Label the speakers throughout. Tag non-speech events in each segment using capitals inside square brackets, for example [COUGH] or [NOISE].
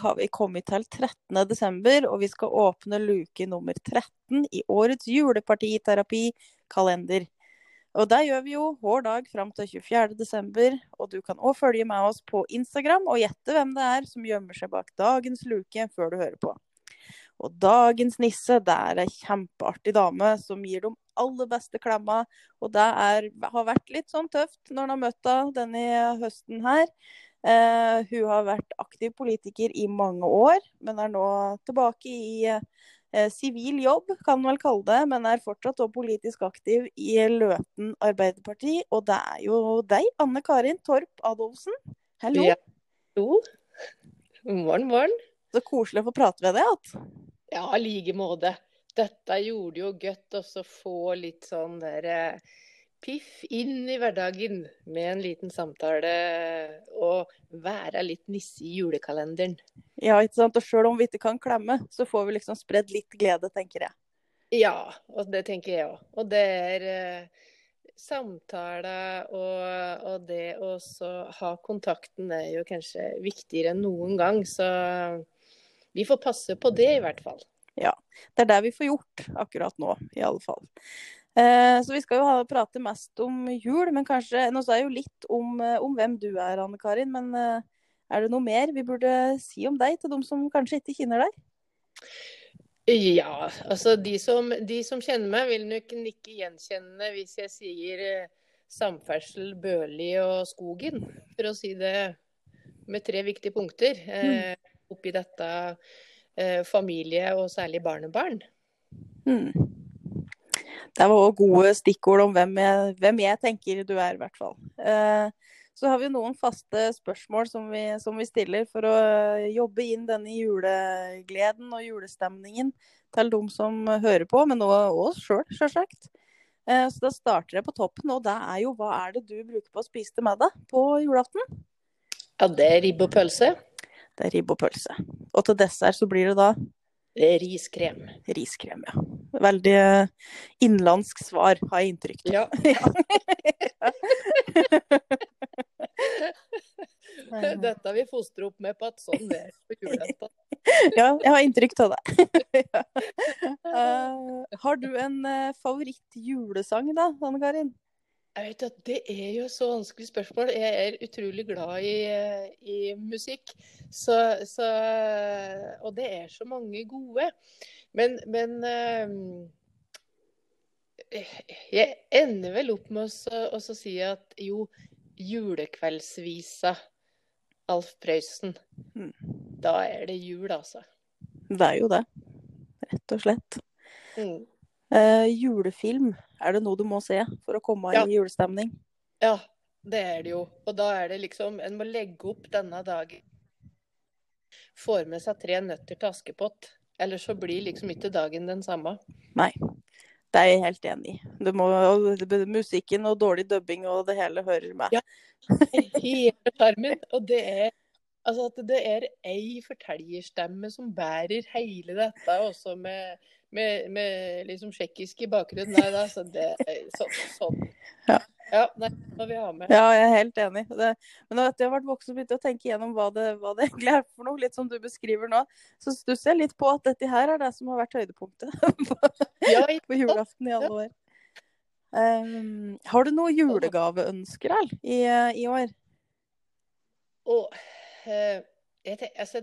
Speaker 1: har vi kommet til 13. desember, og vi skal åpne luke nummer 13 i årets julepartiterapi-kalender. Og det gjør vi jo hver dag fram til 24. desember, og du kan òg følge med oss på Instagram og gjette hvem det er som gjemmer seg bak dagens luke før du hører på. Og dagens nisse, det er ei kjempeartig dame som gir de aller beste klemma. Og det er, har vært litt sånn tøft når en har møtt henne denne høsten her. Eh, hun har vært aktiv politiker i mange år, men er nå tilbake i eh, sivil jobb, kan man vel kalle det. Men er fortsatt også politisk aktiv i Løten Arbeiderparti. Og det er jo deg, Anne Karin Torp Adolfsen. Hallo.
Speaker 2: Ja. Jo. Morgen, morgen.
Speaker 1: Så koselig å få prate med deg igjen.
Speaker 2: Ja, i like måte. Dette gjorde jo godt å få litt sånn der eh, piff inn i hverdagen med en liten samtale og være litt nisse i julekalenderen.
Speaker 1: Ja, ikke sant. Og sjøl om vi ikke kan klemme, så får vi liksom spredd litt glede, tenker jeg.
Speaker 2: Ja, og det tenker jeg òg. Og det er eh, samtale og, og det å ha kontakten er jo kanskje viktigere enn noen gang. Så vi får passe på det, i hvert fall.
Speaker 1: Ja. Det er det vi får gjort akkurat nå, i alle fall. Eh, så vi skal jo ha, prate mest om jul, men kanskje Nå sa jeg jo litt om, eh, om hvem du er, Anne Karin. Men eh, er det noe mer vi burde si om deg, til de som kanskje ikke kjenner deg?
Speaker 2: Ja, altså de som, de som kjenner meg, vil nok ikke gjenkjenne hvis jeg sier samferdsel, Bøli og skogen, for å si det med tre viktige punkter. Eh, oppi dette eh, familie og særlig barnebarn.
Speaker 1: Mm. Det var òg gode stikkord om hvem jeg, hvem jeg, tenker du er, i hvert fall. Eh, så har vi noen faste spørsmål som vi, som vi, stiller for å jobbe inn denne julegleden og julestemningen til de som hører på, men òg oss sjøl, sjølsagt. Eh, så da starter jeg på toppen, og det er jo hva er det du bruker på å spise til middag på julaften?
Speaker 2: Ja, det er ribbe og pølse.
Speaker 1: Det er ribbe og pølse. Og til dessert så blir det da
Speaker 2: Riskrem.
Speaker 1: Riskrem, ja. Veldig innlandsk svar, har jeg inntrykk
Speaker 2: av. Ja. [LAUGHS] [LAUGHS] Dette vi fostrer opp med på at sånn det er på julaften. [LAUGHS]
Speaker 1: ja, jeg har inntrykk av det. uh, har du en uh, favoritt-julesang da, Anne Karin?
Speaker 2: Jeg vet at Det er jo så vanskelig spørsmål. Jeg er utrolig glad i, i musikk. Så, så, og det er så mange gode. Men, men uh, jeg ender vel opp med å, å si at jo, julekveldsvisa Alf Prøysen. Mm. Da er det jul, altså.
Speaker 1: Det er jo det. Rett og slett. Mm. Eh, julefilm, er det noe du må se for å komme ja. i julestemning?
Speaker 2: Ja, det er det jo. Og da er det liksom En må legge opp denne dagen. Får med seg tre nøtter til Askepott. Ellers så blir liksom ikke dagen den samme.
Speaker 1: Nei. Det er jeg helt enig i. Må, musikken og dårlig dubbing og det hele hører med.
Speaker 2: Ja, [LAUGHS] hele sjarmen. Og det er altså at det er ei fortellerstemme som bærer hele dette, også med med, med liksom tsjekkisk i bakgrunnen. Nei da, så det sånn. sånn. Ja. ja. Nei, må vi ha med.
Speaker 1: Ja, jeg er helt enig. Det, men etter jeg har vært voksen og begynt å tenke gjennom hva det, hva det, egentlig er for noe, litt som du beskriver nå, så stusser jeg litt på at dette her er det som har vært høydepunktet [LAUGHS] ja, på julaften i alle år. Um, har du noen julegaveønsker i, i år?
Speaker 2: Oh, uh, tenker, altså,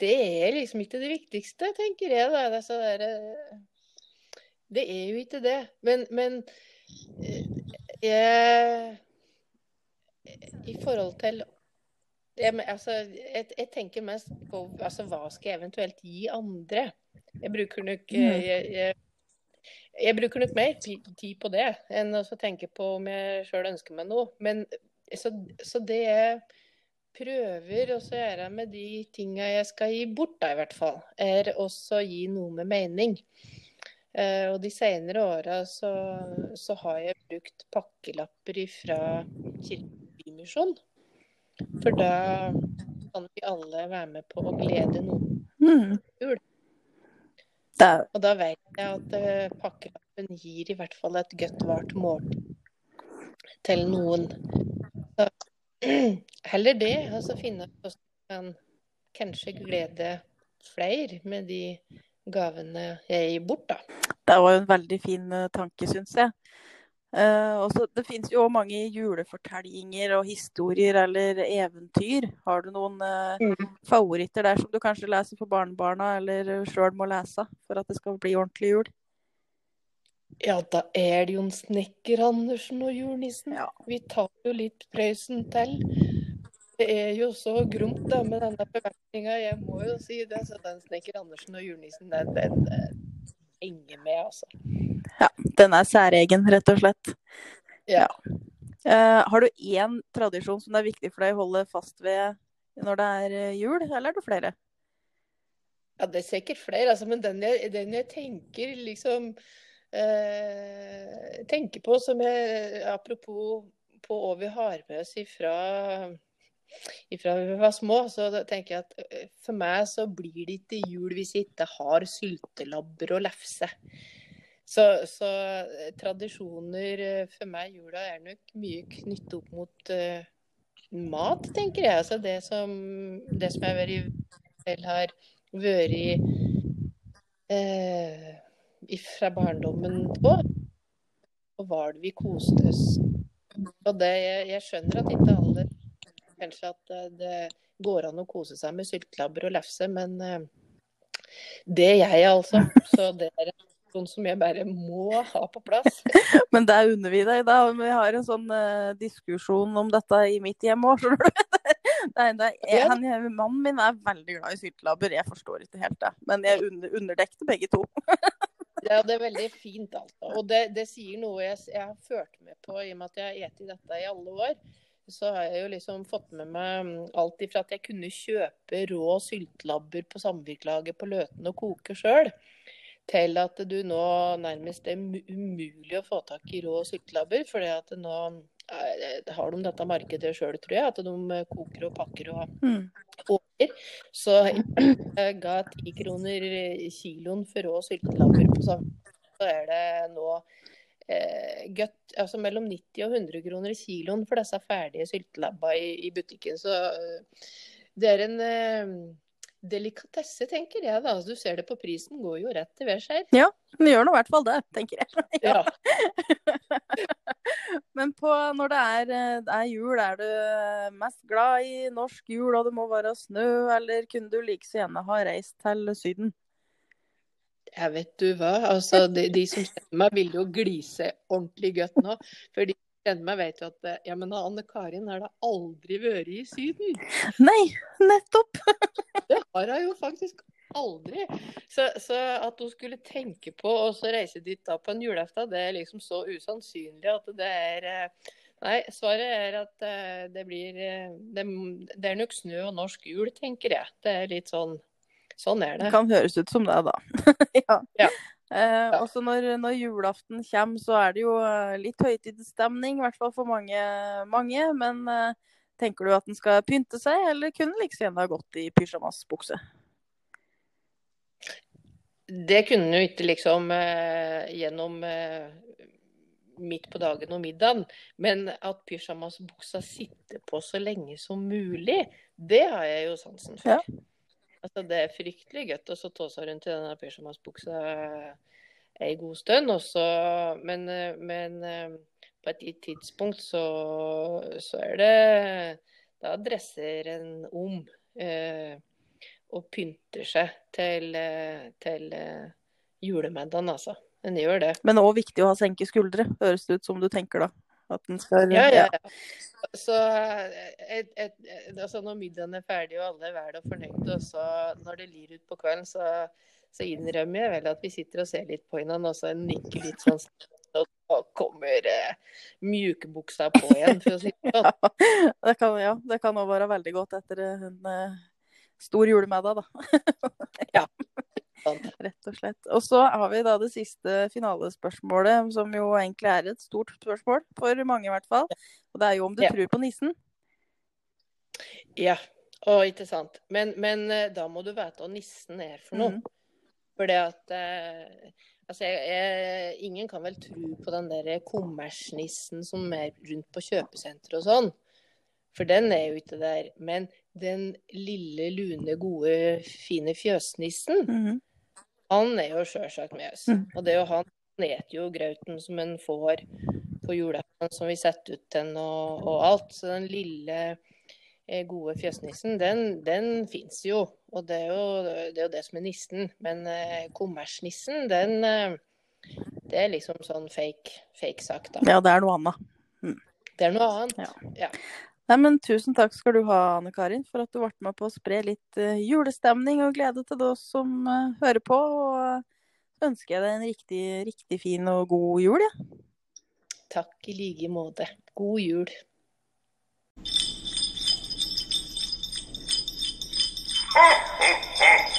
Speaker 2: det er liksom ikke det viktigste, tenker jeg. Da. Det, der, eh, det er jo ikke det. Men, men eh, jeg, I forhold til jeg, altså, jeg, jeg, tenker mest på altså, hva skal jeg eventuelt gi andre. Jeg bruker nok mm. jeg, jeg bruker nok mer tid på det enn å tenke på om jeg sjøl ønsker meg noe. Men så, så det er prøver også å gjøre med de tinga jeg skal gi bort, da, i hvert fall, er også å gi noe med mening. Eh, og de senere åra så, så, har jeg brukt pakkelapper fra Kirkens Bymisjon. For da kan vi alle være med på å glede noen mm. jul. Og da vet jeg at uh, pakkelappen gir i hvert fall et godt vart måltid til noen. Så Heller det. Altså finne ut hvordan man kanskje glede flere med de gavene jeg gir bort, da.
Speaker 1: Det var jo en veldig fin uh, tanke, syns jeg. Uh, også, det finnes jo mange julefortellinger og historier eller eventyr. Har du noen uh, mm. favoritter der som du kanskje leser for barnebarna, eller sjøl må lese for at det skal bli ordentlig jul?
Speaker 2: Ja, da er det jo en Snekker Andersen og julenissen. Ja. Vi tar jo litt Prøysen til. Det er jo så gromt da med denne forventninga, jeg må jo si det. Så den Snekker Andersen og julenissen, den, den, henger med, altså.
Speaker 1: Ja, den er særegen, rett og slett.
Speaker 2: Ja.
Speaker 1: Uh, har du én tradisjon som det er viktig for deg å holde fast ved når det er eh, jul, eller er det flere?
Speaker 2: Ja, det er sikkert flere, altså, men den jeg, den jeg tenker liksom uh, tenker på som jeg Apropos på hva vi har med oss ifra ifra vi var små, så tenker jeg at for meg så blir det ikke jul hvis jeg ikke har syltelabber og lefse. Så, så, tradisjoner for meg jula er nok mye knyttet opp mot uh, mat, tenker jeg. Altså det som, det som jeg selv har vært uh, fra barndommen på. Og var det vi koste oss. Og det, jeg, jeg skjønner at ikke alle kanskje at eh, det går an å kose seg med syltelabber og lefse, men eh, det er jeg altså. Så det er noe som jeg bare må ha på plass. [LAUGHS]
Speaker 1: Men det unner vi deg, da. Vi har en sånn uh, diskusjon om dette i mitt hjem òg, skjønner du. Er, det er, han, mannen min er veldig glad i syltelabber. Jeg forstår ikke helt det. Men jeg under, underdekte begge to. [LAUGHS]
Speaker 2: ja, det er veldig fint, altså. Og det, det sier noe jeg, jeg, har ført med på i og med at jeg har spist dette i alle år så har jeg jo liksom fått med meg mm, alt ifra at jeg kunne kjøpe rå syltelabber på samvirkelaget på Løten og koke sjøl, til at du nå nærmest er umulig å få tak i rå syltelabber. For nå eh, har de dette markedet sjøl, tror jeg. At de koker og pakker og mm. Så jeg ga ti kroner kiloen for rå syltelapper. Så er det nå eh, gøtt, altså mellom 90 og 100 kroner kiloen for disse ferdige syltelabba i, i butikken. Så eh, det er en eh, delikatesse, tenker jeg. da. Altså, du ser det på prisen, går jo rett til værs her.
Speaker 1: Ja, den gjør nå i hvert fall det, tenker jeg. [LAUGHS]
Speaker 2: ja. [LAUGHS]
Speaker 1: Men på, når det er, eh, det er, jul, er du mest glad i norsk jul, og det må være snø, eller kunne du like så gjerne ha reist til Syden?
Speaker 2: Jeg vet du hva, altså de, de som kjenner meg, vil jo glise ordentlig godt nå. For de som kjenner meg, vet jo at ja, men Anne Karin har da aldri vært i Syden.
Speaker 1: Nei, nettopp. [LAUGHS]
Speaker 2: det har hun jo faktisk aldri. Så, så, at hun skulle tenke på å reise dit da på en julaften, det er liksom så usannsynlig at det er eh, Nei, svaret er at eh, det blir eh, det, det er nok snø og norsk jul, tenker jeg. Det er litt sånn Sånn er det.
Speaker 1: Det kan høres ut som det, da. [LAUGHS]
Speaker 2: ja. ja.
Speaker 1: Eh, også når, når, julaften kommer, så er det jo litt høytidsstemning, i hvert fall for mange. mange men eh, tenker du at den skal pynte seg, eller kunne like gjerne ha gått i pysjamasbukse?
Speaker 2: Det kunne den jo ikke liksom eh, gjennom eh, midt på dagen og middagen. Men at pysjamasbuksa sitter på så lenge som mulig, det har jeg jo sansen for. Ja. Altså, det er fryktelig godt å ta seg rundt i denne pysjamasbuksa ei god stund. Også, men, men, på et tidspunkt så, så, er det Da dresser en om eh, og pynter seg til, til julemiddagen, altså. En gjør det.
Speaker 1: Men òg viktig å ha senke skuldre, høres det ut som du tenker da. At den skal
Speaker 2: Ja, ja. ja. Så et, et, altså når middagen er ferdig og alle er vel og fornøyde, og så når det lir ut på kvelden, så, så, innrømmer jeg vel at vi sitter og ser litt på hverandre og så nikker litt sånn. Og kommer eh, mjukebuksa på igjen, for å si det sånn.
Speaker 1: Ja, [LAUGHS] det kan, ja, det kan også være veldig godt etter en eh, stor julemiddag, da. [LAUGHS]
Speaker 2: ja.
Speaker 1: Rett og slett. Og så har vi da det siste finalespørsmålet, som jo egentlig er et stort spørsmål for mange, i hvert fall. Og det er jo om du ja. tror på nissen.
Speaker 2: Ja, og ikke sant. Men, men, eh, da må du vite hva nissen er for noe. Mm. For det at eh, Altså, jeg, jeg, ingen kan vel tro på den der kommersnissen som er rundt på kjøpesenter og sånn. For den er jo ikke der. Men den lille, lune, gode, fine fjøsnissen,
Speaker 1: Mhm.
Speaker 2: han er jo sjølsagt med oss.
Speaker 1: Mm.
Speaker 2: Og det er jo han eter jo grauten som en får på julaften, som vi setter ut den og, og alt. Så den lille, eh, gode fjøsnissen, den, den fins jo. Og det er jo, det er jo det som er nissen. Men eh, kommersnissen, den eh, Det er liksom sånn fake, fake sak, da.
Speaker 1: Ja, det er noe annet.
Speaker 2: Det er noe annet.
Speaker 1: Ja.
Speaker 2: Ja.
Speaker 1: Nei, men Tusen takk skal du ha, Anne Karin, for at du ble med på å spre litt uh, julestemning og glede til oss som uh, hører på. Og så ønsker jeg deg en riktig, riktig fin og god jul, jeg. Ja.
Speaker 2: Takk i like måte. God jul.
Speaker 3: Ho, Oh.